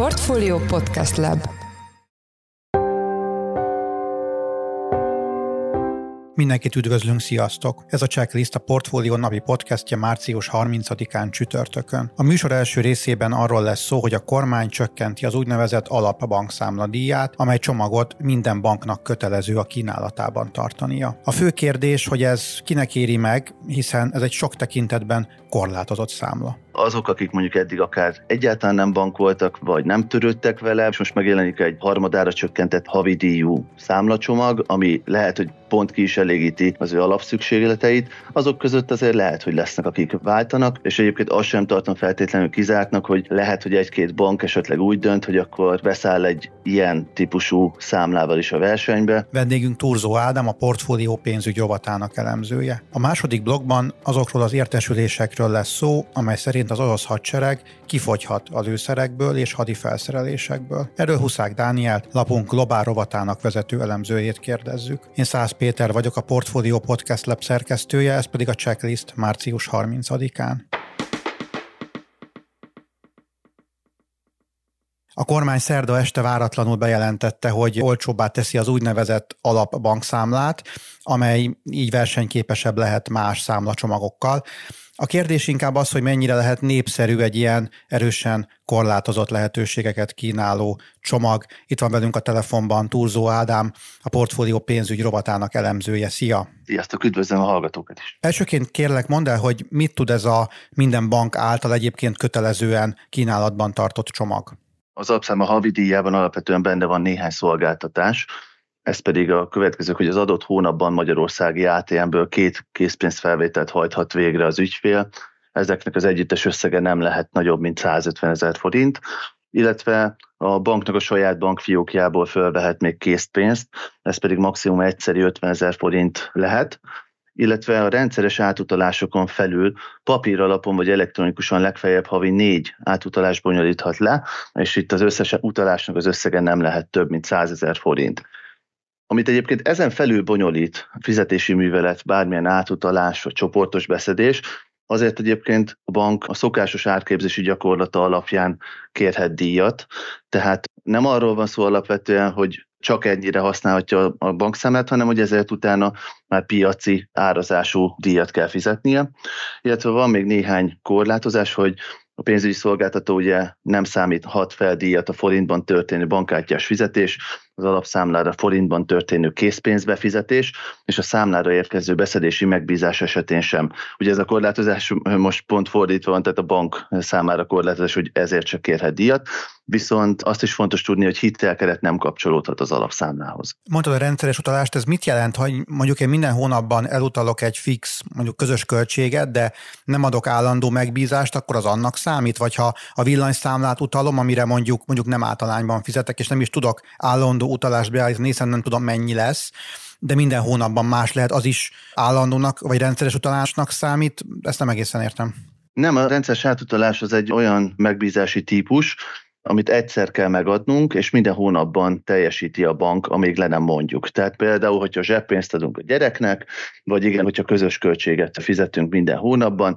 Portfolio Podcast Lab Mindenkit üdvözlünk, sziasztok! Ez a Checklist a Portfólió napi podcastja március 30-án csütörtökön. A műsor első részében arról lesz szó, hogy a kormány csökkenti az úgynevezett alapbankszámla díját, amely csomagot minden banknak kötelező a kínálatában tartania. A fő kérdés, hogy ez kinek éri meg, hiszen ez egy sok tekintetben korlátozott számla azok, akik mondjuk eddig akár egyáltalán nem bank voltak, vagy nem törődtek vele, és most megjelenik egy harmadára csökkentett havidíjú számlacsomag, ami lehet, hogy pont ki is elégíti az ő alapszükségleteit, azok között azért lehet, hogy lesznek, akik váltanak, és egyébként azt sem tartom feltétlenül kizártnak, hogy lehet, hogy egy-két bank esetleg úgy dönt, hogy akkor beszáll egy ilyen típusú számlával is a versenybe. Vendégünk Turzó Ádám, a portfólió pénzügy rovatának elemzője. A második blogban azokról az értesülésekről lesz szó, amely szerint az orosz hadsereg kifogyhat az őszerekből és hadi felszerelésekből. Erről Huszák Dánielt, lapunk globál rovatának vezető elemzőjét kérdezzük. Én Szász Péter vagyok, a Portfolio Podcast Lab szerkesztője, ez pedig a checklist március 30-án. A kormány szerda este váratlanul bejelentette, hogy olcsóbbá teszi az úgynevezett alapbankszámlát, amely így versenyképesebb lehet más számlacsomagokkal. A kérdés inkább az, hogy mennyire lehet népszerű egy ilyen erősen korlátozott lehetőségeket kínáló csomag. Itt van velünk a telefonban Túrzó Ádám, a portfólió pénzügy rovatának elemzője. Szia! Sziasztok, üdvözlöm a hallgatókat is! Elsőként kérlek, mondd el, hogy mit tud ez a minden bank által egyébként kötelezően kínálatban tartott csomag? Az alapszáma havi díjában alapvetően benne van néhány szolgáltatás, ez pedig a következő, hogy az adott hónapban Magyarországi ATM-ből két készpénzfelvételt hajthat végre az ügyfél. Ezeknek az együttes összege nem lehet nagyobb, mint 150 ezer forint, illetve a banknak a saját bankfiókjából fölvehet még készpénzt, ez pedig maximum egyszeri 50 ezer forint lehet, illetve a rendszeres átutalásokon felül papír alapon vagy elektronikusan legfeljebb havi négy átutalást bonyolíthat le, és itt az összes utalásnak az összege nem lehet több, mint 100 ezer forint. Amit egyébként ezen felül bonyolít fizetési művelet, bármilyen átutalás vagy csoportos beszedés, azért egyébként a bank a szokásos árképzési gyakorlata alapján kérhet díjat, tehát nem arról van szó alapvetően, hogy csak ennyire használhatja a bankszemet, hanem hogy ezért utána már piaci árazású díjat kell fizetnie. Illetve van még néhány korlátozás, hogy a pénzügyi szolgáltató ugye nem számíthat fel díjat a forintban történő bankkártyás fizetés, az alapszámlára forintban történő készpénzbefizetés, és a számlára érkező beszedési megbízás esetén sem. Ugye ez a korlátozás most pont fordítva van, tehát a bank számára korlátozás, hogy ezért csak kérhet díjat, viszont azt is fontos tudni, hogy hitelkeret nem kapcsolódhat az alapszámlához. Mondtad a rendszeres utalást, ez mit jelent, hogy mondjuk én minden hónapban elutalok egy fix, mondjuk közös költséget, de nem adok állandó megbízást, akkor az annak számít, vagy ha a villanyszámlát utalom, amire mondjuk mondjuk nem általányban fizetek, és nem is tudok állandó utalást beállítani, hiszen nem tudom mennyi lesz, de minden hónapban más lehet, az is állandónak vagy rendszeres utalásnak számít, ezt nem egészen értem. Nem, a rendszeres átutalás az egy olyan megbízási típus, amit egyszer kell megadnunk, és minden hónapban teljesíti a bank, amíg le nem mondjuk. Tehát például, hogyha zseppénzt adunk a gyereknek, vagy igen, hogyha közös költséget fizetünk minden hónapban,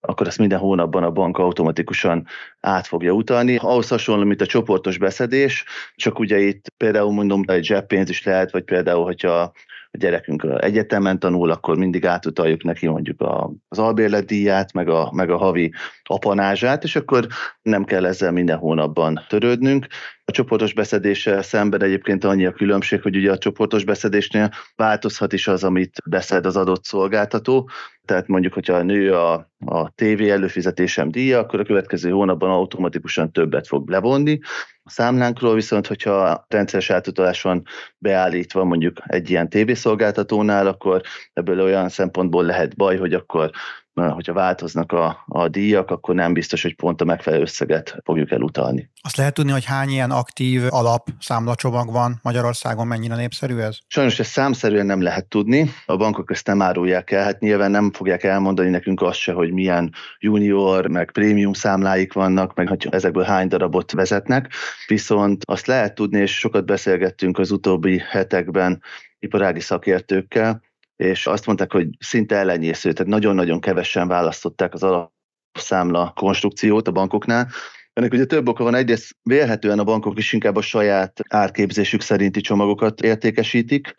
akkor ezt minden hónapban a bank automatikusan át fogja utalni. Ahhoz hasonló, mint a csoportos beszedés, csak ugye itt például mondom, egy zseppénz is lehet, vagy például, hogyha a gyerekünk egyetemen tanul, akkor mindig átutaljuk neki mondjuk az albérletdíját, meg a, meg a havi apanázsát, és akkor nem kell ezzel minden hónapban törődnünk. A csoportos beszedéssel szemben egyébként annyi a különbség, hogy ugye a csoportos beszedésnél változhat is az, amit beszed az adott szolgáltató, tehát mondjuk, hogyha nő a, a TV előfizetésem díja, akkor a következő hónapban automatikusan többet fog levonni. A számlánkról viszont, hogyha rendszeres átutalás van beállítva mondjuk egy ilyen tévészolgáltatónál, akkor ebből olyan szempontból lehet baj, hogy akkor hogyha változnak a, a díjak, akkor nem biztos, hogy pont a megfelelő összeget fogjuk elutalni. Azt lehet tudni, hogy hány ilyen aktív alap számlacsomag van Magyarországon, mennyire népszerű ez? Sajnos ezt számszerűen nem lehet tudni. A bankok ezt nem árulják el, hát nyilván nem fogják elmondani nekünk azt se, hogy milyen junior, meg prémium számláik vannak, meg hogy ezekből hány darabot vezetnek. Viszont azt lehet tudni, és sokat beszélgettünk az utóbbi hetekben iparági szakértőkkel, és azt mondták, hogy szinte ellenyésző, tehát nagyon-nagyon kevesen választották az alapszámla konstrukciót a bankoknál, Ennek ugye több oka van. Egyrészt vélhetően a bankok is inkább a saját árképzésük szerinti csomagokat értékesítik,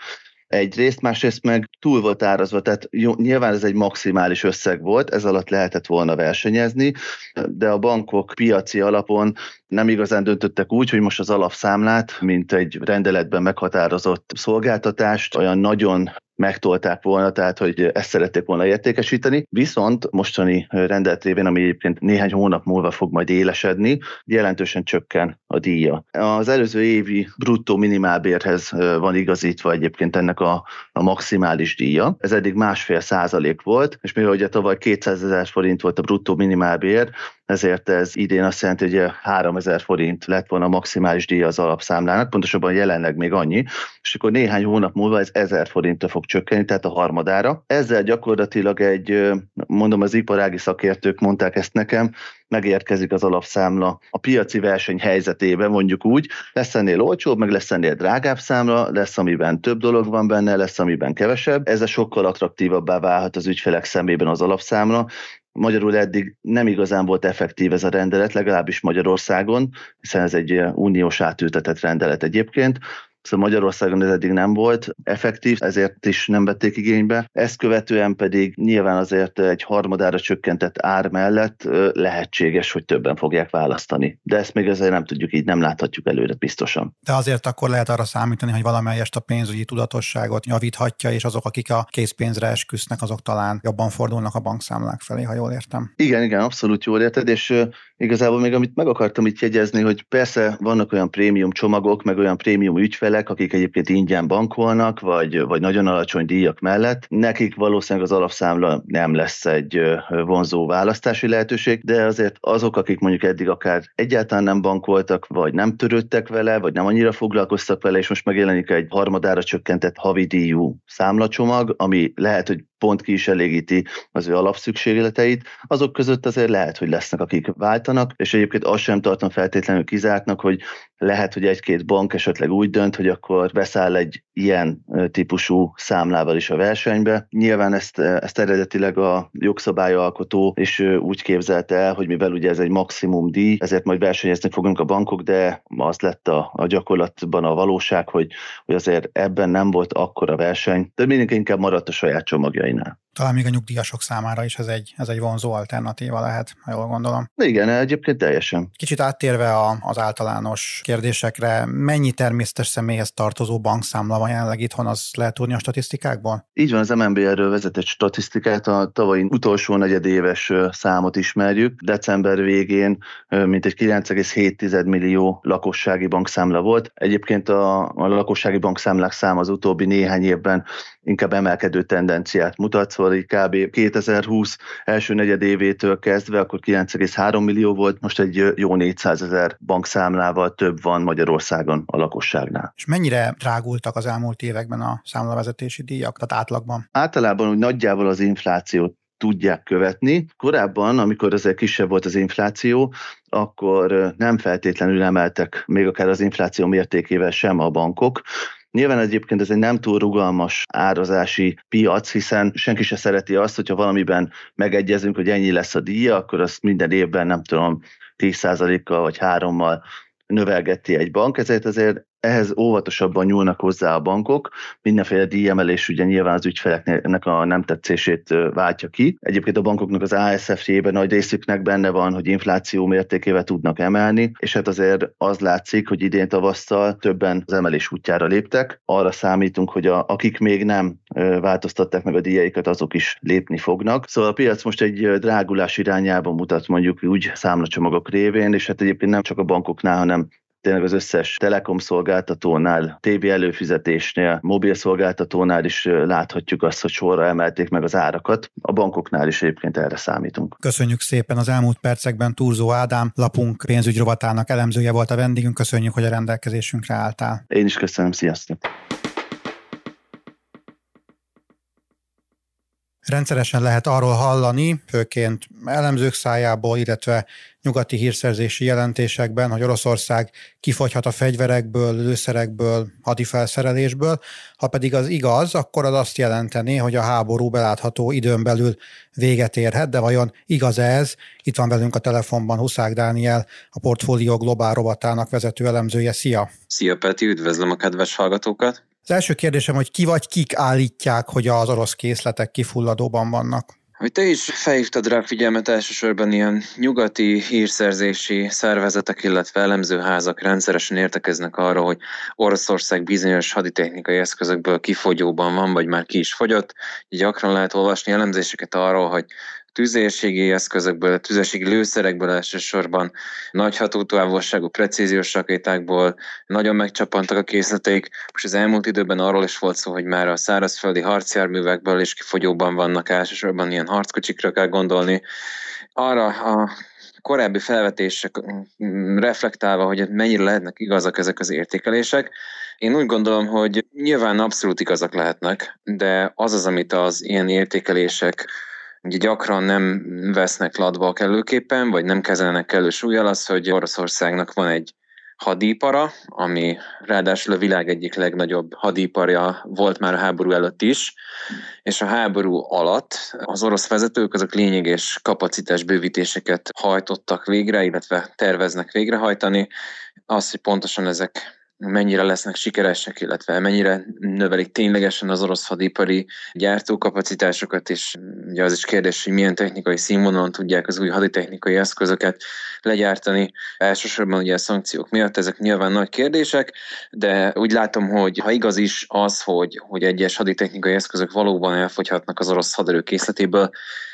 egyrészt, másrészt meg túl volt árazva, tehát jó, nyilván ez egy maximális összeg volt, ez alatt lehetett volna versenyezni, de a bankok piaci alapon nem igazán döntöttek úgy, hogy most az alapszámlát, mint egy rendeletben meghatározott szolgáltatást olyan nagyon megtolták volna, tehát hogy ezt szerették volna értékesíteni. Viszont mostani rendelet révén, ami egyébként néhány hónap múlva fog majd élesedni, jelentősen csökken a díja. Az előző évi bruttó minimálbérhez van igazítva egyébként ennek a, a maximális díja. Ez eddig másfél százalék volt, és mivel ugye tavaly 200 ezer forint volt a bruttó minimálbér, ezért ez idén azt jelenti, hogy 3000 forint lett volna a maximális díja az alapszámlának, pontosabban jelenleg még annyi, és akkor néhány hónap múlva ez 1000 forintra fog csökkenni, tehát a harmadára. Ezzel gyakorlatilag egy, mondom az iparági szakértők mondták ezt nekem, megérkezik az alapszámla a piaci verseny helyzetében, mondjuk úgy, lesz ennél olcsóbb, meg lesz ennél drágább számla, lesz amiben több dolog van benne, lesz amiben kevesebb. Ez sokkal attraktívabbá válhat az ügyfelek szemében az alapszámla, Magyarul eddig nem igazán volt effektív ez a rendelet, legalábbis Magyarországon, hiszen ez egy uniós átültetett rendelet egyébként. Szóval Magyarországon ez eddig nem volt effektív, ezért is nem vették igénybe. Ezt követően pedig nyilván azért egy harmadára csökkentett ár mellett lehetséges, hogy többen fogják választani. De ezt még ezzel nem tudjuk, így nem láthatjuk előre biztosan. De azért akkor lehet arra számítani, hogy valamelyest a pénzügyi tudatosságot javíthatja, és azok, akik a készpénzre esküsznek, azok talán jobban fordulnak a bankszámlák felé, ha jól értem. Igen, igen, abszolút jól érted, és igazából még amit meg akartam itt jegyezni, hogy persze vannak olyan prémium csomagok, meg olyan prémium ügyfelek, akik egyébként ingyen bankolnak, vagy, vagy nagyon alacsony díjak mellett, nekik valószínűleg az alapszámla nem lesz egy vonzó választási lehetőség, de azért azok, akik mondjuk eddig akár egyáltalán nem bankoltak, vagy nem törődtek vele, vagy nem annyira foglalkoztak vele, és most megjelenik egy harmadára csökkentett havidíjú számlacsomag, ami lehet, hogy pont ki is elégíti az ő alapszükségleteit, azok között azért lehet, hogy lesznek, akik váltanak, és egyébként azt sem tartom feltétlenül kizártnak, hogy lehet, hogy egy-két bank esetleg úgy dönt, hogy akkor beszáll egy ilyen típusú számlával is a versenybe. Nyilván ezt, ezt eredetileg a jogszabályalkotó is úgy képzelte el, hogy mivel ugye ez egy maximum díj, ezért majd versenyezni fogunk a bankok, de az lett a, a gyakorlatban a valóság, hogy, hogy azért ebben nem volt akkora verseny, de mindenki inkább maradt a saját csomagjainál. Talán még a nyugdíjasok számára is ez egy, ez egy vonzó alternatíva lehet, ha jól gondolom. Igen, egyébként teljesen. Kicsit áttérve a, az általános kérdésekre, mennyi természetes személyhez tartozó bankszámla van jelenleg itthon, az lehet tudni a statisztikákból? Így van, az MNB erről vezetett statisztikát, a tavalyi utolsó negyedéves számot ismerjük. December végén mintegy 9,7 millió lakossági bankszámla volt. Egyébként a, a lakossági bankszámlák száma az utóbbi néhány évben inkább emelkedő tendenciát mutat, szóval így kb. 2020 első negyedévétől kezdve, akkor 9,3 millió volt, most egy jó 400 ezer bankszámlával több van Magyarországon a lakosságnál. És mennyire drágultak az elmúlt években a számlavezetési díjak, tehát átlagban? Általában úgy nagyjából az inflációt tudják követni. Korábban, amikor azért kisebb volt az infláció, akkor nem feltétlenül emeltek még akár az infláció mértékével sem a bankok, Nyilván egyébként ez egy nem túl rugalmas árazási piac, hiszen senki se szereti azt, hogyha valamiben megegyezünk, hogy ennyi lesz a díja, akkor azt minden évben nem tudom 10%-kal vagy hárommal növelgeti egy bank, ezért azért ehhez óvatosabban nyúlnak hozzá a bankok. Mindenféle díjemelés ugye nyilván az ügyfeleknek a nem tetszését váltja ki. Egyébként a bankoknak az ASF-jében nagy részüknek benne van, hogy infláció mértékével tudnak emelni, és hát azért az látszik, hogy idén tavasszal többen az emelés útjára léptek. Arra számítunk, hogy a, akik még nem változtatták meg a díjaikat, azok is lépni fognak. Szóval a piac most egy drágulás irányába mutat mondjuk úgy számlacsomagok révén, és hát egyébként nem csak a bankoknál, hanem tényleg az összes telekom szolgáltatónál, TV előfizetésnél, mobil szolgáltatónál is láthatjuk azt, hogy sorra emelték meg az árakat. A bankoknál is egyébként erre számítunk. Köszönjük szépen az elmúlt percekben Turzó Ádám, lapunk pénzügyrovatának elemzője volt a vendégünk. Köszönjük, hogy a rendelkezésünkre álltál. Én is köszönöm, sziasztok! Rendszeresen lehet arról hallani, főként elemzők szájából, illetve nyugati hírszerzési jelentésekben, hogy Oroszország kifogyhat a fegyverekből, lőszerekből, hadifelszerelésből. Ha pedig az igaz, akkor az azt jelenteni, hogy a háború belátható időn belül véget érhet, de vajon igaz ez? Itt van velünk a telefonban Huszák Dániel, a Portfólió Globál rovatának vezető elemzője. Szia! Szia Peti, üdvözlöm a kedves hallgatókat! Az első kérdésem, hogy ki vagy kik állítják, hogy az orosz készletek kifulladóban vannak? Hogy te is felhívtad rá figyelmet elsősorban ilyen nyugati hírszerzési szervezetek, illetve elemzőházak rendszeresen értekeznek arra, hogy Oroszország bizonyos haditechnikai eszközökből kifogyóban van, vagy már ki is fogyott. Gyakran lehet olvasni elemzéseket arról, hogy tüzérségi eszközökből, tüzérségi lőszerekből elsősorban, nagy hatótávolságú precíziós rakétákból, nagyon megcsapantak a készleteik. Most az elmúlt időben arról is volt szó, hogy már a szárazföldi harcjárművekből is kifogyóban vannak elsősorban ilyen harckocsikra kell gondolni. Arra a korábbi felvetések mm, reflektálva, hogy mennyire lehetnek igazak ezek az értékelések. Én úgy gondolom, hogy nyilván abszolút igazak lehetnek, de az az, amit az ilyen értékelések ugye gyakran nem vesznek latba kellőképpen, vagy nem kezelnek kellő súlyjal az, hogy Oroszországnak van egy hadipara, ami ráadásul a világ egyik legnagyobb hadiparja volt már a háború előtt is, és a háború alatt az orosz vezetők azok lényeges kapacitás bővítéseket hajtottak végre, illetve terveznek végrehajtani. Az, hogy pontosan ezek mennyire lesznek sikeresek, illetve mennyire növelik ténylegesen az orosz hadipari gyártókapacitásokat, és ugye az is kérdés, hogy milyen technikai színvonalon tudják az új haditechnikai eszközöket legyártani. Elsősorban ugye a szankciók miatt ezek nyilván nagy kérdések, de úgy látom, hogy ha igaz is az, hogy, hogy egyes haditechnikai eszközök valóban elfogyhatnak az orosz haderő készletéből,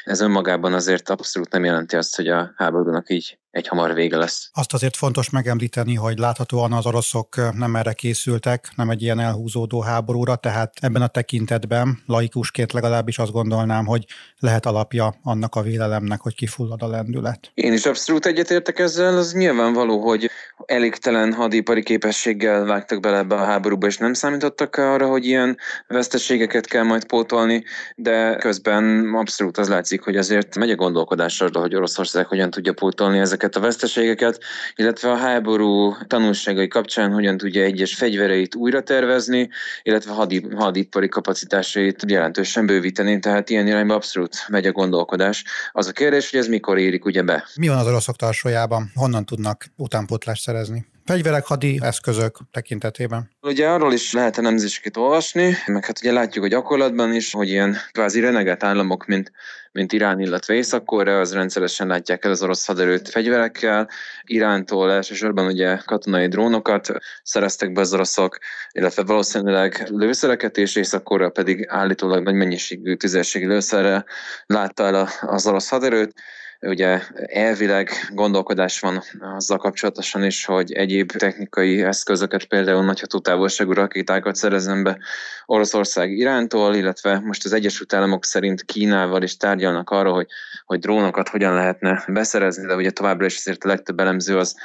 ez önmagában azért abszolút nem jelenti azt, hogy a háborúnak így egy hamar vége lesz. Azt azért fontos megemlíteni, hogy láthatóan az oroszok nem erre készültek, nem egy ilyen elhúzódó háborúra, tehát ebben a tekintetben laikusként legalábbis azt gondolnám, hogy lehet alapja annak a vélelemnek, hogy kifullad a lendület. Én is abszolút egyetértek ezzel, az nyilvánvaló, hogy elégtelen hadipari képességgel vágtak bele ebbe a háborúba, és nem számítottak arra, hogy ilyen veszteségeket kell majd pótolni, de közben abszolút az látszik, hogy azért megy a gondolkodás arra, hogy Oroszország hogyan tudja pótolni ezeket a veszteségeket, illetve a háború tanulságai kapcsán hogyan tudja egyes fegyvereit újra tervezni, illetve hadi, hadipari kapacitásait jelentősen bővíteni, tehát ilyen irányba abszolút megy a gondolkodás. Az a kérdés, hogy ez mikor érik ugye be. Mi van az oroszok tarsójában? Honnan tudnak utánpótlást szerezni? fegyverek, hadi eszközök tekintetében. Ugye arról is lehet elemzéseket olvasni, meg hát ugye látjuk a gyakorlatban is, hogy ilyen kvázi renegát államok, mint, mint Irán, illetve észak az rendszeresen látják el az orosz haderőt fegyverekkel. Irántól elsősorban ugye katonai drónokat szereztek be az oroszok, illetve valószínűleg lőszereket, és észak pedig állítólag nagy mennyiségű tüzérségi lőszerrel látta el az orosz haderőt. Ugye elvileg gondolkodás van azzal kapcsolatosan is, hogy egyéb technikai eszközöket, például nagy hatótávolságú rakétákat szerezzen be Oroszország Irántól, illetve most az Egyesült Államok szerint Kínával is tárgyalnak arról, hogy, hogy drónokat hogyan lehetne beszerezni, de ugye továbbra is azért a legtöbb elemző az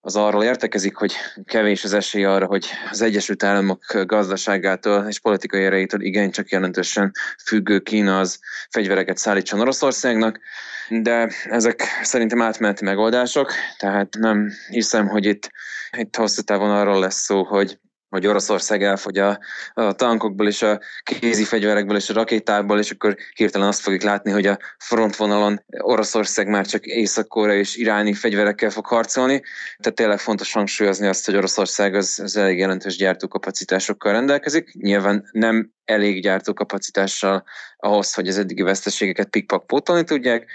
az arról értekezik, hogy kevés az esély arra, hogy az Egyesült Államok gazdaságától és politikai erejétől igencsak jelentősen függő Kína az fegyvereket szállítson Oroszországnak, de ezek szerintem átmeneti megoldások, tehát nem hiszem, hogy itt, itt hosszú távon arról lesz szó, hogy hogy Oroszország elfogy a, a tankokból és a kézi fegyverekből és a rakétákból, és akkor hirtelen azt fogjuk látni, hogy a frontvonalon Oroszország már csak észak és iráni fegyverekkel fog harcolni. Tehát tényleg fontos hangsúlyozni azt, hogy Oroszország az, az elég jelentős gyártókapacitásokkal rendelkezik. Nyilván nem elég gyártókapacitással ahhoz, hogy az eddigi veszteségeket pikpak pótolni tudják,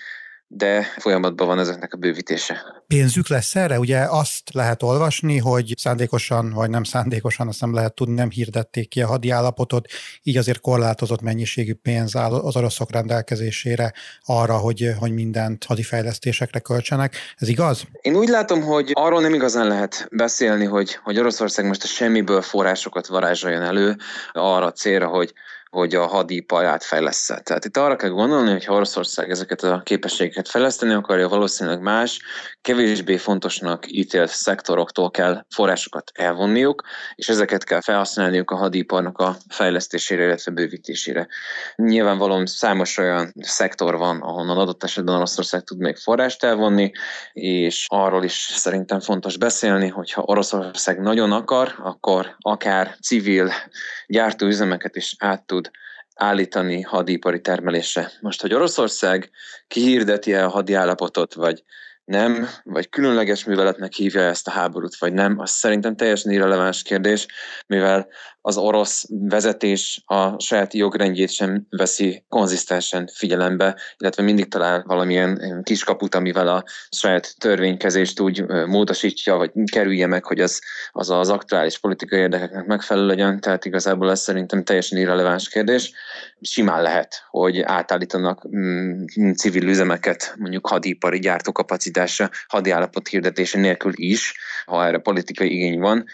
de folyamatban van ezeknek a bővítése. Pénzük lesz erre? Ugye azt lehet olvasni, hogy szándékosan vagy nem szándékosan, azt nem lehet tudni, nem hirdették ki a hadi állapotot, így azért korlátozott mennyiségű pénz áll az oroszok rendelkezésére arra, hogy, hogy mindent hadifejlesztésekre költsenek. Ez igaz? Én úgy látom, hogy arról nem igazán lehet beszélni, hogy, hogy Oroszország most a semmiből forrásokat varázsoljon elő arra a célra, hogy hogy a hadipar átfejlesz Tehát itt arra kell gondolni, hogy ha Oroszország ezeket a képességeket fejleszteni akarja, valószínűleg más, kevésbé fontosnak ítélt szektoroktól kell forrásokat elvonniuk, és ezeket kell felhasználniuk a hadiparnak a fejlesztésére, illetve bővítésére. Nyilvánvalóan számos olyan szektor van, ahonnan adott esetben Oroszország tud még forrást elvonni, és arról is szerintem fontos beszélni, hogy ha Oroszország nagyon akar, akkor akár civil gyártóüzemeket is át tud állítani hadipari termelésre. Most, hogy Oroszország kihirdeti-e a hadi állapotot, vagy nem, vagy különleges műveletnek hívja ezt a háborút, vagy nem, az szerintem teljesen irreleváns kérdés, mivel az orosz vezetés a saját jogrendjét sem veszi konzisztensen figyelembe, illetve mindig talál valamilyen kiskaput, amivel a saját törvénykezést úgy módosítja, vagy kerülje meg, hogy az az, az aktuális politikai érdekeknek megfelelő legyen, tehát igazából ez szerintem teljesen irreleváns kérdés. Simán lehet, hogy átállítanak mm, civil üzemeket mondjuk hadipari gyártókapacitásra, hadiállapot hirdetése nélkül is, ha erre politikai igény van,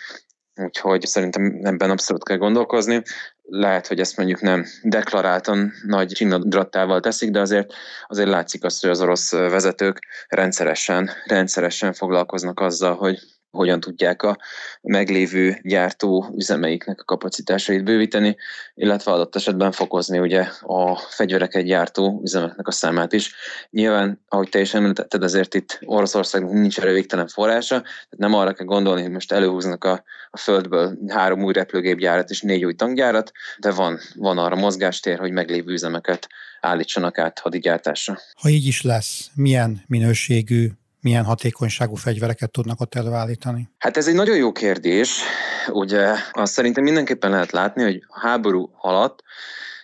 Úgyhogy szerintem ebben abszolút kell gondolkozni. Lehet, hogy ezt mondjuk nem deklaráltan nagy csinadrattával teszik, de azért, azért látszik azt, hogy az orosz vezetők rendszeresen, rendszeresen foglalkoznak azzal, hogy hogyan tudják a meglévő gyártó üzemeiknek a kapacitásait bővíteni, illetve adott esetben fokozni ugye a fegyvereket gyártó üzemeknek a számát is. Nyilván, ahogy te is említetted, azért itt Oroszországnak nincs erre végtelen forrása, tehát nem arra kell gondolni, hogy most előhúznak a, a földből három új repülőgépgyárat és négy új tankgyárat, de van, van arra mozgástér, hogy meglévő üzemeket állítsanak át hadigyártásra. Ha így is lesz, milyen minőségű milyen hatékonyságú fegyvereket tudnak ott előállítani? Hát ez egy nagyon jó kérdés. Ugye azt szerintem mindenképpen lehet látni, hogy háború alatt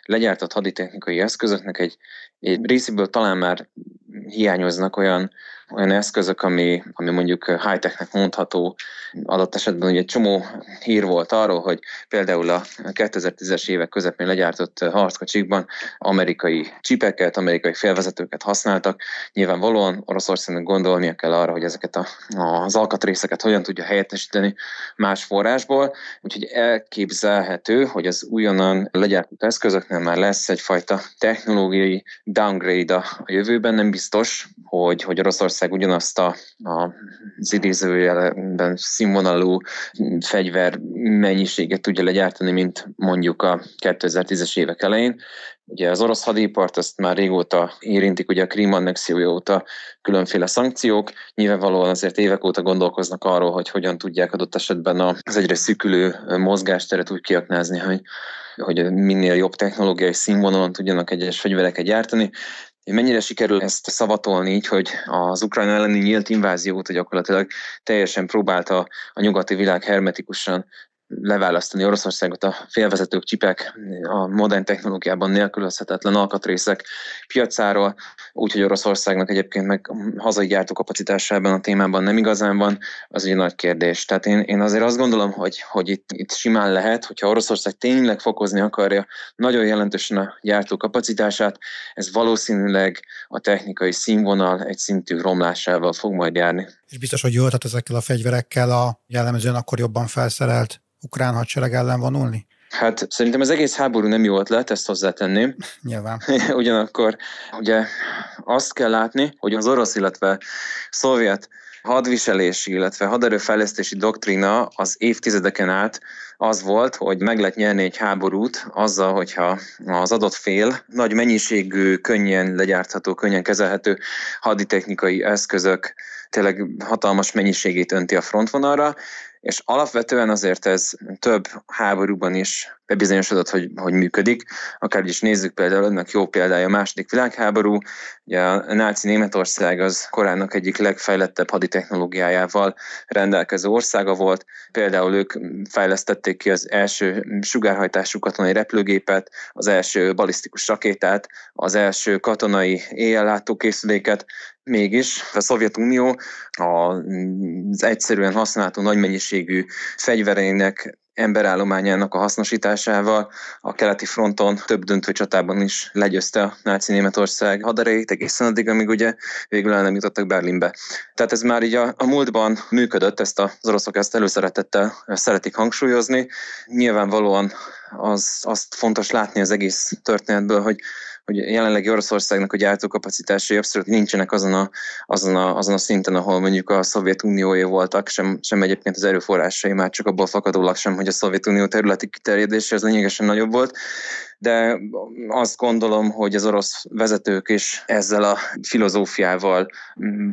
legyártott haditechnikai eszközöknek egy, egy részéből talán már hiányoznak olyan olyan eszközök, ami, ami mondjuk high-technek mondható, adott esetben ugye egy csomó hír volt arról, hogy például a 2010-es évek közepén legyártott harckocsikban amerikai csipeket, amerikai félvezetőket használtak. Nyilvánvalóan Oroszországnak gondolnia kell arra, hogy ezeket a, az alkatrészeket hogyan tudja helyettesíteni más forrásból, úgyhogy elképzelhető, hogy az újonnan legyártott eszközöknél már lesz egyfajta technológiai downgrade a jövőben, nem biztos, hogy, hogy Oroszország Oroszország ugyanazt a, a, az idézőjelben színvonalú fegyver mennyiséget tudja legyártani, mint mondjuk a 2010-es évek elején. Ugye az orosz hadipart azt már régóta érintik, ugye a Krím annexiója óta különféle szankciók. Nyilvánvalóan azért évek óta gondolkoznak arról, hogy hogyan tudják adott esetben az egyre szűkülő mozgásteret úgy kiaknázni, hogy hogy minél jobb technológiai színvonalon tudjanak egyes fegyvereket gyártani. Mennyire sikerül ezt szavatolni így, hogy az Ukrajna elleni nyílt inváziót gyakorlatilag teljesen próbálta a nyugati világ hermetikusan leválasztani Oroszországot a félvezetők, csipek, a modern technológiában nélkülözhetetlen alkatrészek piacáról, úgyhogy Oroszországnak egyébként meg hazai gyártókapacitásában a témában nem igazán van, az egy nagy kérdés. Tehát én, én azért azt gondolom, hogy, hogy itt, itt simán lehet, hogyha Oroszország tényleg fokozni akarja nagyon jelentősen a gyártókapacitását, ez valószínűleg a technikai színvonal egy szintű romlásával fog majd járni. És biztos, hogy jól, ezekkel a fegyverekkel a jellemzően akkor jobban felszerelt ukrán hadsereg ellen vonulni? Hát szerintem az egész háború nem jó ötlet, ezt hozzátenném. Nyilván. Ugyanakkor ugye azt kell látni, hogy az orosz, illetve szovjet hadviselési, illetve haderőfejlesztési doktrína az évtizedeken át az volt, hogy meg lehet nyerni egy háborút azzal, hogyha az adott fél nagy mennyiségű, könnyen legyártható, könnyen kezelhető haditechnikai eszközök tényleg hatalmas mennyiségét önti a frontvonalra, és alapvetően azért ez több háborúban is bebizonyosodott, hogy, hogy működik. Akár is nézzük például, ennek jó példája a második világháború. Ugye a náci Németország az korának egyik legfejlettebb haditechnológiájával rendelkező országa volt. Például ők fejlesztették ki az első sugárhajtású katonai repülőgépet, az első balisztikus rakétát, az első katonai éjjellátókészüléket, Mégis a Szovjetunió az egyszerűen használható nagy mennyiségű fegyvereinek emberállományának a hasznosításával a keleti fronton több döntő csatában is legyőzte a náci Németország haderejét egészen addig, amíg ugye végül el nem jutottak Berlinbe. Tehát ez már így a, a múltban működött, ezt az oroszok ezt előszeretettel szeretik hangsúlyozni. Nyilvánvalóan az, azt fontos látni az egész történetből, hogy hogy jelenlegi Oroszországnak a gyártókapacitásai abszolút nincsenek azon a, azon, a, azon a szinten, ahol mondjuk a Szovjetunióé voltak, sem, sem egyébként az erőforrásai már csak abból fakadólag sem, hogy a Szovjetunió területi kiterjedése az lényegesen nagyobb volt, de azt gondolom, hogy az orosz vezetők is ezzel a filozófiával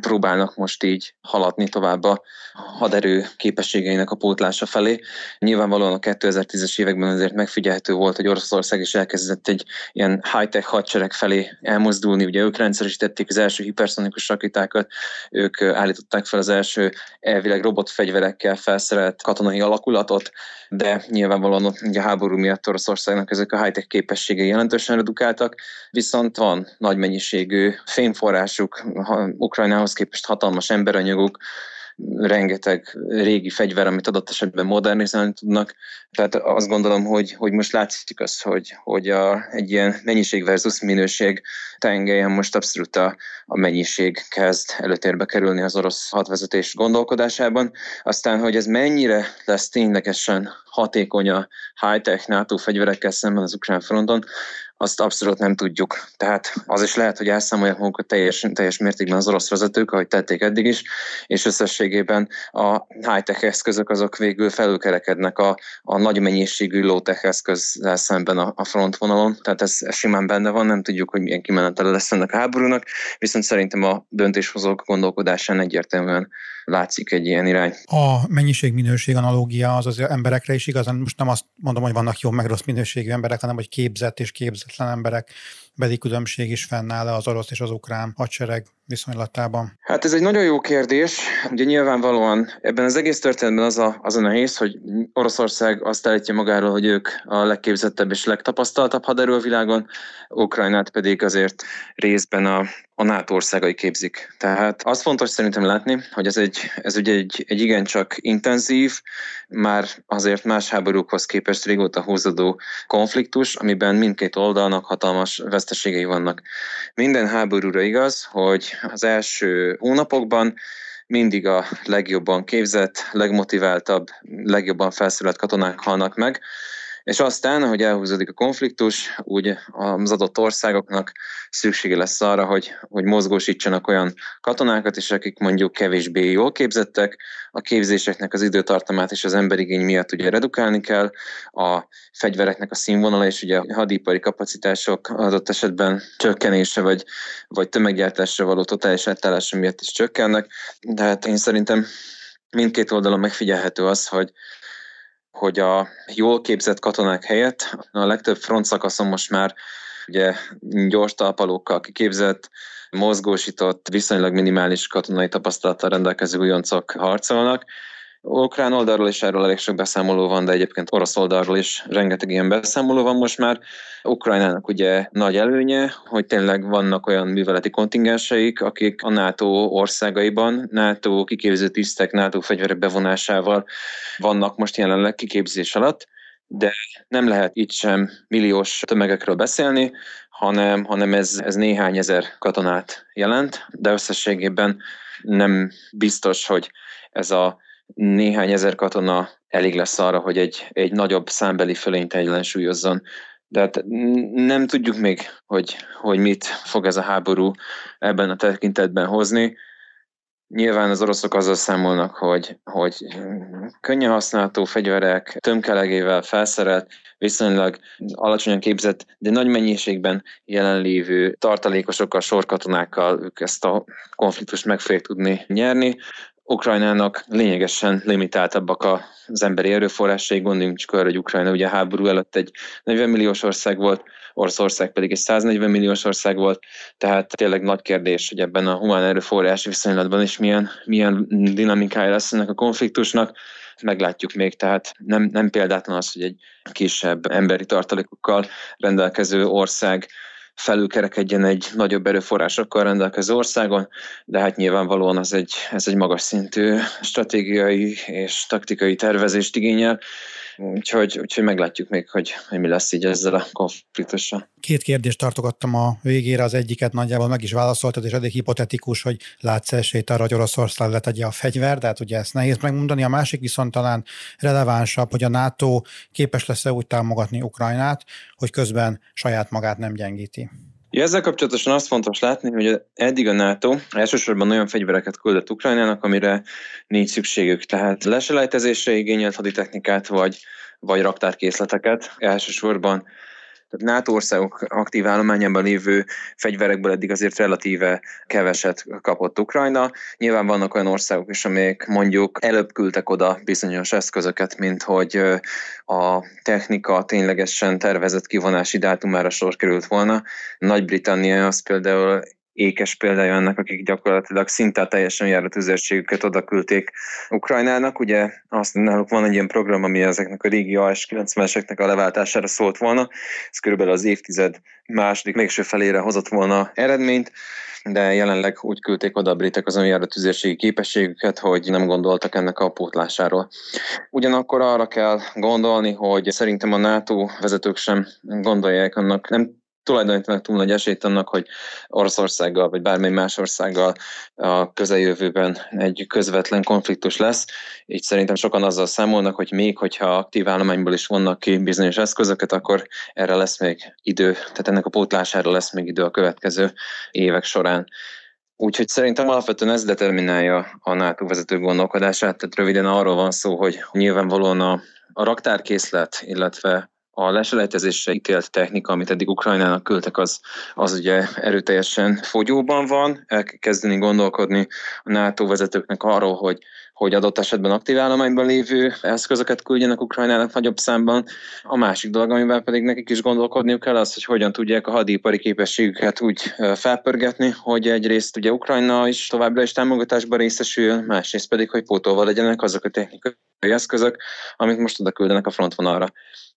próbálnak most így haladni tovább a haderő képességeinek a pótlása felé. Nyilvánvalóan a 2010-es években azért megfigyelhető volt, hogy Oroszország is elkezdett egy ilyen high-tech hadsereg felé elmozdulni. Ugye ők rendszeresítették az első hiperszonikus rakétákat, ők állították fel az első elvileg robotfegyverekkel felszerelt katonai alakulatot, de nyilvánvalóan ott ugye a háború miatt Oroszországnak ezek a high-tech képességei jelentősen redukáltak, viszont van nagy mennyiségű fényforrásuk, Ukrajnához képest hatalmas emberanyaguk, rengeteg régi fegyver, amit adott esetben modernizálni tudnak. Tehát azt gondolom, hogy, hogy most látszik az, hogy, hogy a, egy ilyen mennyiség versus minőség tengelyen most abszolút a, a mennyiség kezd előtérbe kerülni az orosz hadvezetés gondolkodásában. Aztán, hogy ez mennyire lesz ténylegesen hatékony a high-tech NATO fegyverekkel szemben az ukrán fronton, azt abszolút nem tudjuk. Tehát az is lehet, hogy elszámolják magukat teljes, teljes mértékben az orosz vezetők, ahogy tették eddig is, és összességében a high-tech eszközök azok végül felülkerekednek a, a nagy mennyiségű low-tech eszközzel szemben a, a frontvonalon. Tehát ez, ez simán benne van, nem tudjuk, hogy milyen kimenetele lesz ennek a háborúnak, viszont szerintem a döntéshozók gondolkodásán egyértelműen látszik egy ilyen irány. A mennyiség-minőség analógia az az emberekre is igazán, most nem azt mondom, hogy vannak jó meg rossz minőségű emberek, hanem hogy képzett és képzetlen emberek beli különbség is fennáll az orosz és az ukrán hadsereg viszonylatában? Hát ez egy nagyon jó kérdés. Ugye nyilvánvalóan ebben az egész történetben az a, az a nehéz, hogy Oroszország azt állítja magáról, hogy ők a legképzettebb és legtapasztaltabb haderő a világon, Ukrajnát pedig azért részben a, a NATO országai képzik. Tehát az fontos szerintem látni, hogy ez, egy, ez ugye egy, egy igencsak intenzív, már azért más háborúkhoz képest régóta húzódó konfliktus, amiben mindkét oldalnak hatalmas veszteségei vannak. Minden háborúra igaz, hogy az első hónapokban. Mindig a legjobban képzett, legmotiváltabb, legjobban felszerelt katonák halnak meg, és aztán, ahogy elhúzódik a konfliktus, úgy az adott országoknak szüksége lesz arra, hogy, hogy mozgósítsanak olyan katonákat is, akik mondjuk kevésbé jól képzettek, a képzéseknek az időtartamát és az emberigény miatt ugye redukálni kell, a fegyvereknek a színvonala és ugye a hadipari kapacitások adott esetben csökkenése vagy, vagy tömeggyártásra való totális átállása miatt is csökkennek, de hát én szerintem mindkét oldalon megfigyelhető az, hogy hogy a jól képzett katonák helyett a legtöbb front szakaszon most már ugye gyors talpalókkal kiképzett, mozgósított, viszonylag minimális katonai tapasztalattal rendelkező újoncok harcolnak, Ukrán oldalról is erről elég sok beszámoló van, de egyébként orosz oldalról is rengeteg ilyen beszámoló van most már. Ukrajnának ugye nagy előnye, hogy tényleg vannak olyan műveleti kontingenseik, akik a NATO országaiban, NATO kiképző tisztek, NATO fegyverek bevonásával vannak most jelenleg kiképzés alatt, de nem lehet itt sem milliós tömegekről beszélni, hanem, hanem ez, ez néhány ezer katonát jelent, de összességében nem biztos, hogy ez a néhány ezer katona elég lesz arra, hogy egy, egy nagyobb számbeli fölényt ellensúlyozzon. De hát nem tudjuk még, hogy, hogy mit fog ez a háború ebben a tekintetben hozni. Nyilván az oroszok azzal számolnak, hogy, hogy könnyen használható fegyverek, tömkelegével felszerelt, viszonylag alacsonyan képzett, de nagy mennyiségben jelenlévő tartalékosokkal, sorkatonákkal ők ezt a konfliktust meg fogják tudni nyerni. Ukrajnának lényegesen limitáltabbak az emberi erőforrásai, gondoljunk csak arra, hogy Ukrajna ugye háború előtt egy 40 milliós ország volt, Oroszország pedig egy 140 milliós ország volt, tehát tényleg nagy kérdés, hogy ebben a humán erőforrás viszonylatban is milyen, milyen dinamikája lesz ennek a konfliktusnak, meglátjuk még, tehát nem, nem példátlan az, hogy egy kisebb emberi tartalékokkal rendelkező ország felülkerekedjen egy nagyobb erőforrásokkal rendelkező országon, de hát nyilvánvalóan ez egy, ez egy magas szintű stratégiai és taktikai tervezést igényel, Úgyhogy, úgyhogy meglátjuk még, hogy, hogy mi lesz így ezzel a konfliktussal. Két kérdést tartogattam a végére, az egyiket nagyjából meg is válaszoltad, és eddig hipotetikus, hogy látsz esélyt arra, hogy Oroszország letegye a fegyver, de hát ugye ezt nehéz megmondani. A másik viszont talán relevánsabb, hogy a NATO képes lesz-e úgy támogatni Ukrajnát, hogy közben saját magát nem gyengíti. Ja, ezzel kapcsolatosan azt fontos látni, hogy eddig a NATO elsősorban olyan fegyvereket küldött Ukrajnának, amire nincs szükségük. Tehát leselejtezésre igényelt haditechnikát, vagy, vagy raktárkészleteket. Elsősorban tehát NATO országok aktív állományában lévő fegyverekből eddig azért relatíve keveset kapott Ukrajna. Nyilván vannak olyan országok is, amelyek mondjuk előbb küldtek oda bizonyos eszközöket, mint hogy a technika ténylegesen tervezett kivonási dátumára sor került volna. Nagy-Britannia az például ékes példája annak, akik gyakorlatilag szinte teljesen járatüzérségüket oda küldték Ukrajnának. Ugye azt náluk van egy ilyen program, ami ezeknek a régi AS 90-eseknek a leváltására szólt volna. Ez körülbelül az évtized második mégső felére hozott volna eredményt de jelenleg úgy küldték oda a britek az önjáratüzérségi képességüket, hogy nem gondoltak ennek a pótlásáról. Ugyanakkor arra kell gondolni, hogy szerintem a NATO vezetők sem gondolják annak, nem tulajdonítanak túl nagy esélyt annak, hogy Oroszországgal vagy bármely más országgal a közeljövőben egy közvetlen konfliktus lesz. Így szerintem sokan azzal számolnak, hogy még hogyha aktív állományból is vannak ki bizonyos eszközöket, akkor erre lesz még idő, tehát ennek a pótlására lesz még idő a következő évek során. Úgyhogy szerintem alapvetően ez determinálja a NATO vezető gondolkodását, tehát röviden arról van szó, hogy nyilvánvalóan a, a raktárkészlet, illetve a leselejtezésre ítélt technika, amit eddig Ukrajnának küldtek, az, az ugye erőteljesen fogyóban van. El kell kezdeni gondolkodni a NATO vezetőknek arról, hogy hogy adott esetben aktív állományban lévő eszközöket küldjenek Ukrajnának nagyobb számban. A másik dolog, amivel pedig nekik is gondolkodniuk kell, az, hogy hogyan tudják a hadipari képességüket úgy felpörgetni, hogy egyrészt ugye Ukrajna is továbbra is támogatásban részesül, másrészt pedig, hogy pótolva legyenek azok a technikai eszközök, amit most oda küldenek a frontvonalra.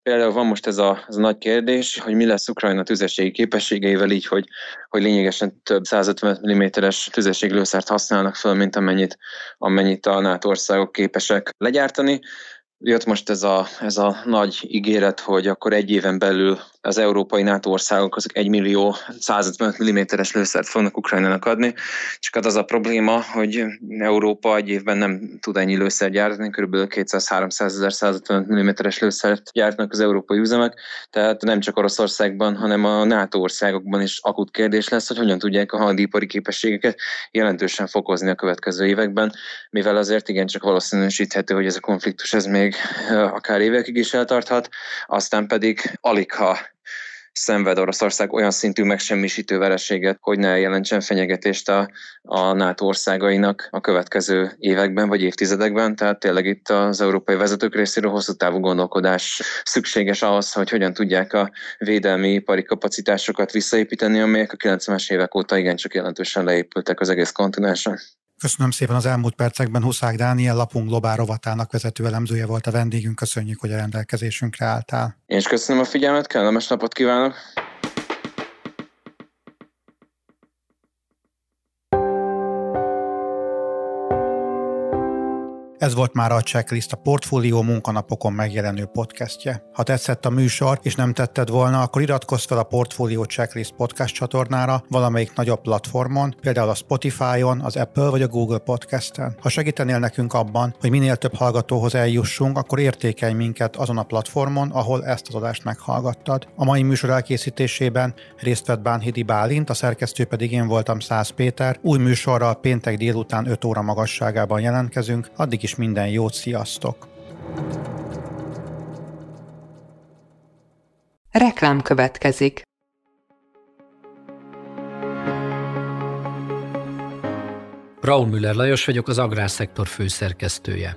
Például van most ez a, ez a nagy kérdés, hogy mi lesz Ukrajna tüzességi képességeivel így, hogy, hogy lényegesen több 150 mm-es tüzességlőszert használnak föl, mint amennyit, amennyit a NATO országok képesek legyártani. Jött most ez a, ez a nagy ígéret, hogy akkor egy éven belül az európai NATO országok azok 1 millió 150 mm-es lőszert fognak Ukrajnának adni, csak hát az a probléma, hogy Európa egy évben nem tud ennyi lőszert gyártani, kb. 200-300 ezer 150 mm-es lőszert gyártnak az európai üzemek, tehát nem csak Oroszországban, hanem a NATO országokban is akut kérdés lesz, hogy hogyan tudják a hadipari képességeket jelentősen fokozni a következő években, mivel azért igencsak valószínűsíthető, hogy ez a konfliktus ez még akár évekig is eltarthat, aztán pedig alig ha szenved Oroszország olyan szintű megsemmisítő vereséget, hogy ne jelentsen fenyegetést a, a NATO országainak a következő években vagy évtizedekben. Tehát tényleg itt az európai vezetők részéről hosszú távú gondolkodás szükséges ahhoz, hogy hogyan tudják a védelmi ipari kapacitásokat visszaépíteni, amelyek a 90-es évek óta igencsak jelentősen leépültek az egész kontinensen. Köszönöm szépen az elmúlt percekben Huszák Dániel, lapunk globál rovatának vezető elemzője volt a vendégünk. Köszönjük, hogy a rendelkezésünkre álltál. Én is köszönöm a figyelmet, kellemes napot kívánok! Ez volt már a Checklist, a Portfólió munkanapokon megjelenő podcastje. Ha tetszett a műsor, és nem tetted volna, akkor iratkozz fel a Portfólió Checklist podcast csatornára valamelyik nagyobb platformon, például a Spotify-on, az Apple vagy a Google Podcast-en. Ha segítenél nekünk abban, hogy minél több hallgatóhoz eljussunk, akkor értékelj minket azon a platformon, ahol ezt az adást meghallgattad. A mai műsor elkészítésében részt vett Bánhidi Bálint, a szerkesztő pedig én voltam Száz Péter. Új műsorral péntek délután 5 óra magasságában jelentkezünk, addig is is minden jót, sziasztok! Reklám következik. Raúl Müller Lajos vagyok, az Agrárszektor főszerkesztője.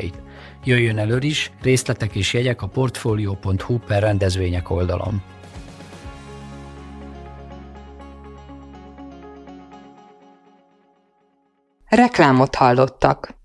Jöjjön elő is, részletek és jegyek a portfolio.hu per rendezvények oldalon. Reklámot hallottak.